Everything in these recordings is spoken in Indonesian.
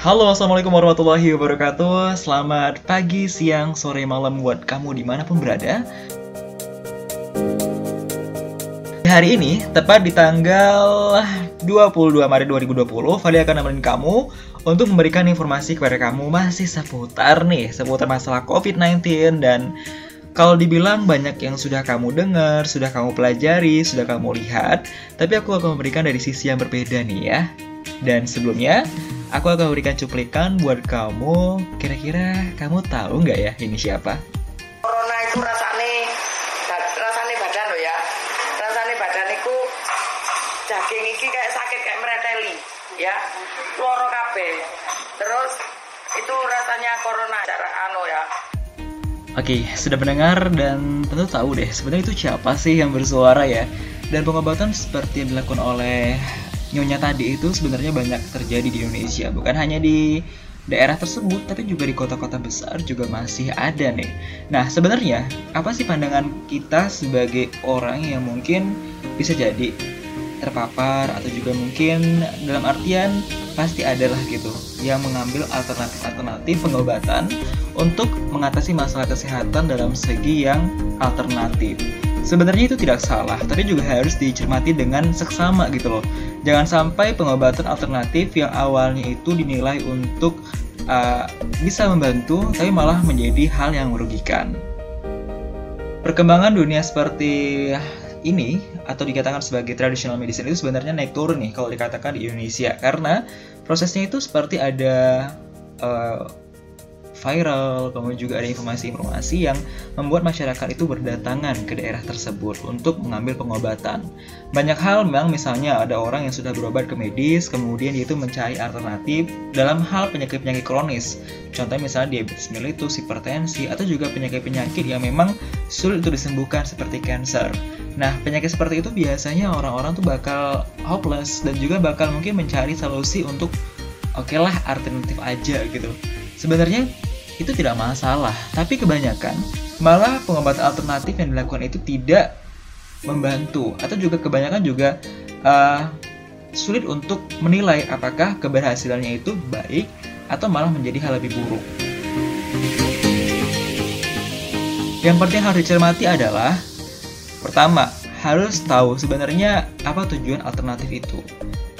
Halo, Assalamualaikum warahmatullahi wabarakatuh Selamat pagi, siang, sore, malam buat kamu di mana pun berada Hari ini, tepat di tanggal 22 Maret 2020 Fali akan nemenin kamu untuk memberikan informasi kepada kamu masih seputar nih Seputar masalah COVID-19 dan kalau dibilang banyak yang sudah kamu dengar, sudah kamu pelajari, sudah kamu lihat, tapi aku akan memberikan dari sisi yang berbeda nih ya. Dan sebelumnya, aku akan memberikan cuplikan buat kamu. Kira-kira kamu tahu nggak ya ini siapa? Corona itu rasane rasane badan loh ya. Rasane badan itu daging iki kayak sakit kayak mereteli ya. Loro kabeh. Terus itu rasanya corona cara anu ya. Oke, sudah mendengar dan tentu tahu deh sebenarnya itu siapa sih yang bersuara ya. Dan pengobatan seperti yang dilakukan oleh Nyonya tadi itu sebenarnya banyak terjadi di Indonesia, bukan hanya di daerah tersebut, tapi juga di kota-kota besar juga masih ada nih. Nah, sebenarnya apa sih pandangan kita sebagai orang yang mungkin bisa jadi terpapar atau juga mungkin dalam artian pasti adalah gitu yang mengambil alternatif-alternatif pengobatan untuk mengatasi masalah kesehatan dalam segi yang alternatif. Sebenarnya itu tidak salah, tapi juga harus dicermati dengan seksama gitu loh. Jangan sampai pengobatan alternatif yang awalnya itu dinilai untuk uh, bisa membantu, tapi malah menjadi hal yang merugikan. Perkembangan dunia seperti ini atau dikatakan sebagai traditional medicine itu sebenarnya naik turun nih kalau dikatakan di Indonesia karena prosesnya itu seperti ada uh, viral, kemudian juga ada informasi-informasi yang membuat masyarakat itu berdatangan ke daerah tersebut untuk mengambil pengobatan. Banyak hal memang misalnya ada orang yang sudah berobat ke medis, kemudian dia itu mencari alternatif dalam hal penyakit-penyakit kronis. Contohnya misalnya diabetes mellitus, hipertensi, atau juga penyakit-penyakit yang memang sulit untuk disembuhkan seperti cancer. Nah, penyakit seperti itu biasanya orang-orang tuh bakal hopeless dan juga bakal mungkin mencari solusi untuk oke okay lah alternatif aja gitu. Sebenarnya itu tidak masalah, tapi kebanyakan malah pengobatan alternatif yang dilakukan itu tidak membantu atau juga kebanyakan juga uh, sulit untuk menilai apakah keberhasilannya itu baik atau malah menjadi hal lebih buruk. Yang penting harus dicermati adalah pertama, harus tahu sebenarnya apa tujuan alternatif itu.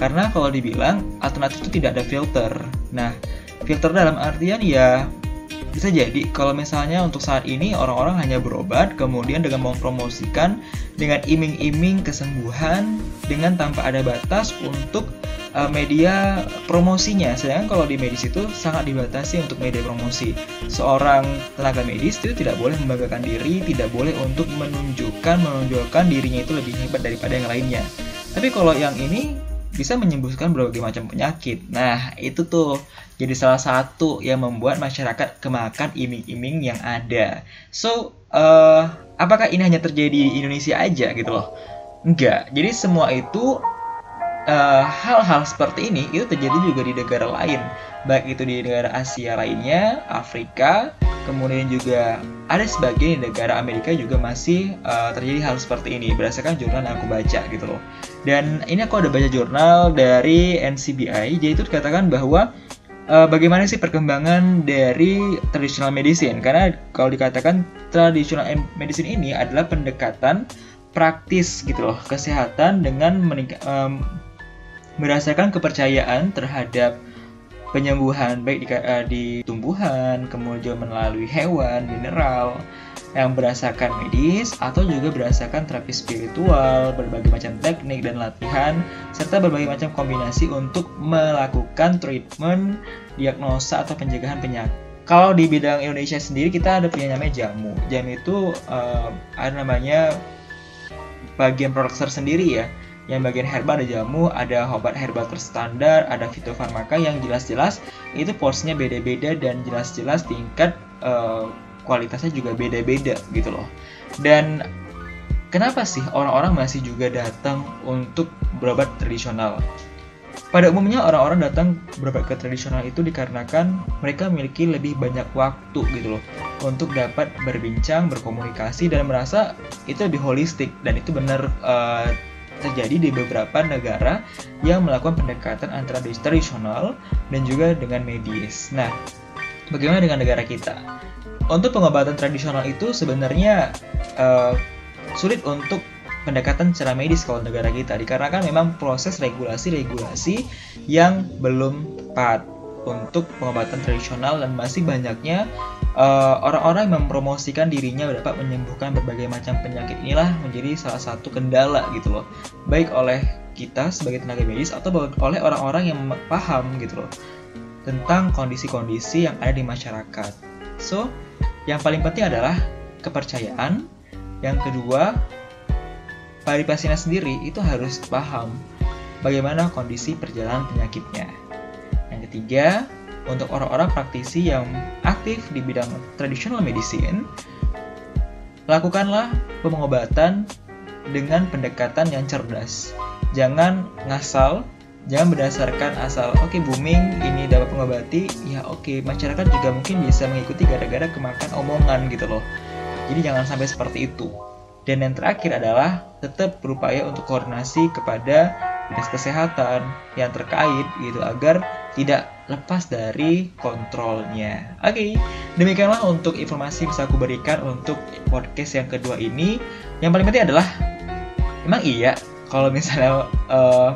Karena kalau dibilang alternatif itu tidak ada filter. Nah, filter dalam artian ya bisa jadi kalau misalnya untuk saat ini orang-orang hanya berobat kemudian dengan mempromosikan dengan iming-iming kesembuhan dengan tanpa ada batas untuk uh, media promosinya. Sedangkan kalau di medis itu sangat dibatasi untuk media promosi. Seorang tenaga medis itu tidak boleh membanggakan diri tidak boleh untuk menunjukkan menonjolkan dirinya itu lebih hebat daripada yang lainnya. Tapi kalau yang ini bisa menyembuhkan berbagai macam penyakit. Nah, itu tuh jadi salah satu yang membuat masyarakat kemakan iming-iming yang ada. So, uh, apakah ini hanya terjadi di Indonesia aja gitu loh? Enggak. Jadi semua itu eh, hal-hal uh, seperti ini itu terjadi juga di negara lain, baik itu di negara Asia lainnya, Afrika, kemudian juga ada sebagian negara Amerika juga masih uh, terjadi hal seperti ini berdasarkan jurnal yang aku baca gitu loh. Dan ini aku ada baca jurnal dari NCBI, jadi itu dikatakan bahwa uh, bagaimana sih perkembangan dari traditional medicine? Karena kalau dikatakan traditional medicine ini adalah pendekatan praktis gitu loh kesehatan dengan um, berdasarkan kepercayaan terhadap penyembuhan baik di, uh, di tumbuhan, kemudian melalui hewan, mineral yang berdasarkan medis atau juga berdasarkan terapi spiritual, berbagai macam teknik dan latihan serta berbagai macam kombinasi untuk melakukan treatment, diagnosa atau pencegahan penyakit. Kalau di bidang Indonesia sendiri kita ada punya namanya jamu. Jamu itu uh, ada namanya bagian produk tersendiri ya yang bagian herba ada jamu, ada obat herbal terstandar, ada fitofarmaka yang jelas-jelas itu porsinya beda-beda dan jelas-jelas tingkat uh, kualitasnya juga beda-beda gitu loh. Dan kenapa sih orang-orang masih juga datang untuk berobat tradisional? Pada umumnya orang-orang datang berobat ke tradisional itu dikarenakan mereka memiliki lebih banyak waktu gitu loh untuk dapat berbincang, berkomunikasi dan merasa itu lebih holistik dan itu benar uh, terjadi di beberapa negara yang melakukan pendekatan antara tradisional dan juga dengan medis. Nah, bagaimana dengan negara kita? Untuk pengobatan tradisional itu sebenarnya uh, sulit untuk pendekatan secara medis kalau negara kita dikarenakan memang proses regulasi-regulasi yang belum tepat untuk pengobatan tradisional dan masih banyaknya eh, orang-orang uh, yang mempromosikan dirinya dapat menyembuhkan berbagai macam penyakit. Inilah menjadi salah satu kendala gitu loh. Baik oleh kita sebagai tenaga medis atau oleh orang-orang yang paham gitu loh tentang kondisi-kondisi yang ada di masyarakat. So yang paling penting adalah kepercayaan. Yang kedua dari pasiennya sendiri itu harus paham bagaimana kondisi perjalanan penyakitnya. Yang ketiga, untuk orang-orang praktisi yang aktif di bidang traditional medicine, lakukanlah pengobatan dengan pendekatan yang cerdas. Jangan ngasal, jangan berdasarkan asal oke okay, booming ini dapat mengobati, ya oke okay, masyarakat juga mungkin bisa mengikuti gara-gara kemakan omongan gitu loh. Jadi jangan sampai seperti itu. Dan yang terakhir adalah tetap berupaya untuk koordinasi kepada dinas kesehatan yang terkait gitu agar tidak lepas dari kontrolnya. Oke, okay, demikianlah untuk informasi bisa aku berikan untuk podcast yang kedua ini. Yang paling penting adalah emang iya kalau misalnya uh,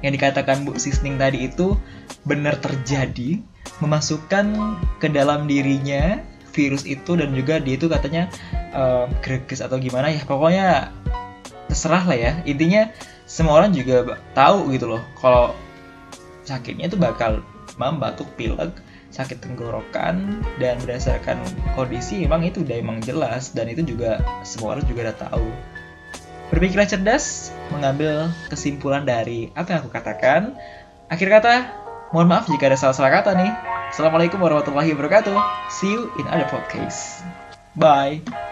yang dikatakan Bu Sisning tadi itu benar terjadi memasukkan ke dalam dirinya virus itu dan juga dia itu katanya um, greges atau gimana ya pokoknya terserah lah ya intinya semua orang juga tahu gitu loh kalau sakitnya itu bakal batuk pilek sakit tenggorokan dan berdasarkan kondisi memang itu udah emang jelas dan itu juga semua orang juga udah tahu berpikirlah cerdas mengambil kesimpulan dari apa yang aku katakan akhir kata mohon maaf jika ada salah-salah kata nih Assalamualaikum warahmatullahi wabarakatuh. See you in other podcast. Bye.